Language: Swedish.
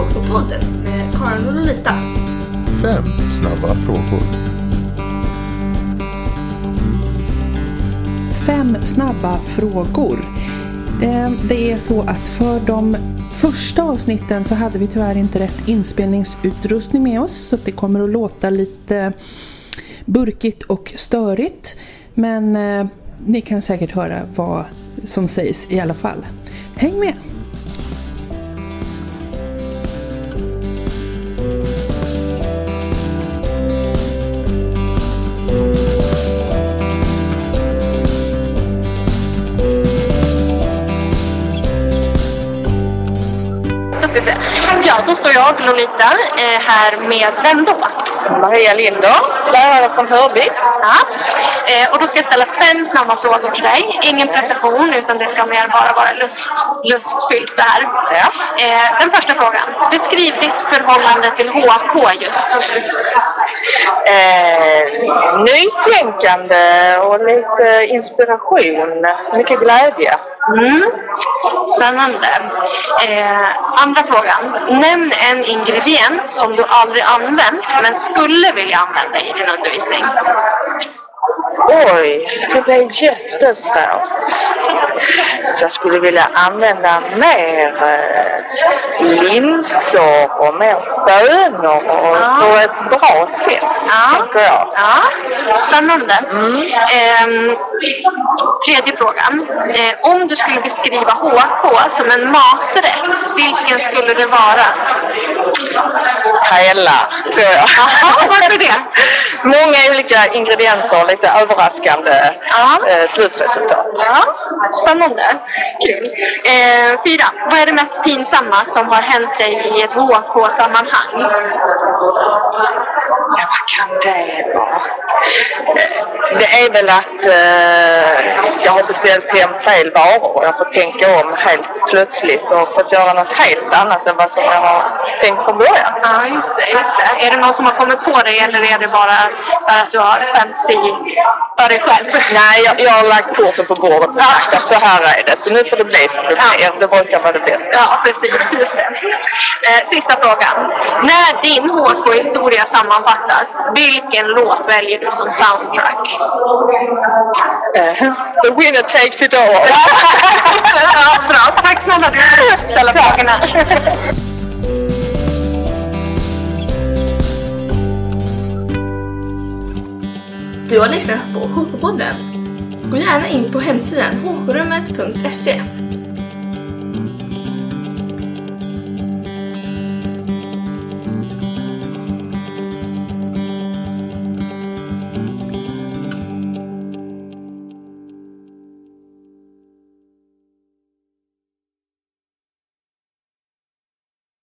K-podden med Karin och Lolita. Fem snabba frågor. Fem snabba frågor. Ehm, det är så att för de första avsnitten så hade vi tyvärr inte rätt inspelningsutrustning med oss så det kommer att låta lite burkigt och störigt. Men eh, ni kan säkert höra vad som sägs i alla fall. Häng med! Då ska vi se. Ja, då står jag, Lolita, eh, här med vem då? Maria Linder, lärare från Hörby. Ja. Eh, och då ska jag ställa fem snabba frågor till dig. Ingen prestation, utan det ska mer bara vara lust, lustfyllt det här. Ja. Eh, den första frågan. Beskriv ditt förhållande till HK just nu. Eh, nytänkande och lite inspiration. Mycket glädje. Mm. Spännande. Eh, andra frågan. Nämn en ingrediens som du aldrig använt men skulle vilja använda i din undervisning. Oj, det blev jättesvårt. Så jag skulle vilja använda mer eh, linser och mer bönor och Ja. på ett bra sätt, Ja. tänker jag. Ja, spännande. Ehm, tredje frågan. Eh, om du skulle beskriva HK som en maträtt, vilken skulle det vara? Hela, tror jag. Jaha, varför det? Många olika ingredienser och lite överraskande Ja. eh, slutresultat. Ja, spännande. Kul. Eh, fyra. Vad är det mest pinsamma som har hänt dig i ett HK-sammanhang? Ja, vad kan det vara? Det är väl att eh, jag har beställt hem fel varor och jag får tänka om helt plötsligt och fått göra något helt annat än vad som jag har tänkt från början. Ja, just det, just det. Är det någon som har kommit på det eller är det bara så att du har skämts i för dig själv? Nej, jag, jag har lagt korten på bordet och sagt att så här är det. Så nu får det bli som det blir. Det brukar vara det bästa. Ja, precis. Just det. Eh, sista frågan. När din HK-historia sammanfattas, vilken låt väljer du som soundtrack? Eh, the winner takes it all. ja, bra. Tack snälla du ställa frågorna. Du har lyssnat på HK-podden. Gå gärna in på hemsidan hkrummet.se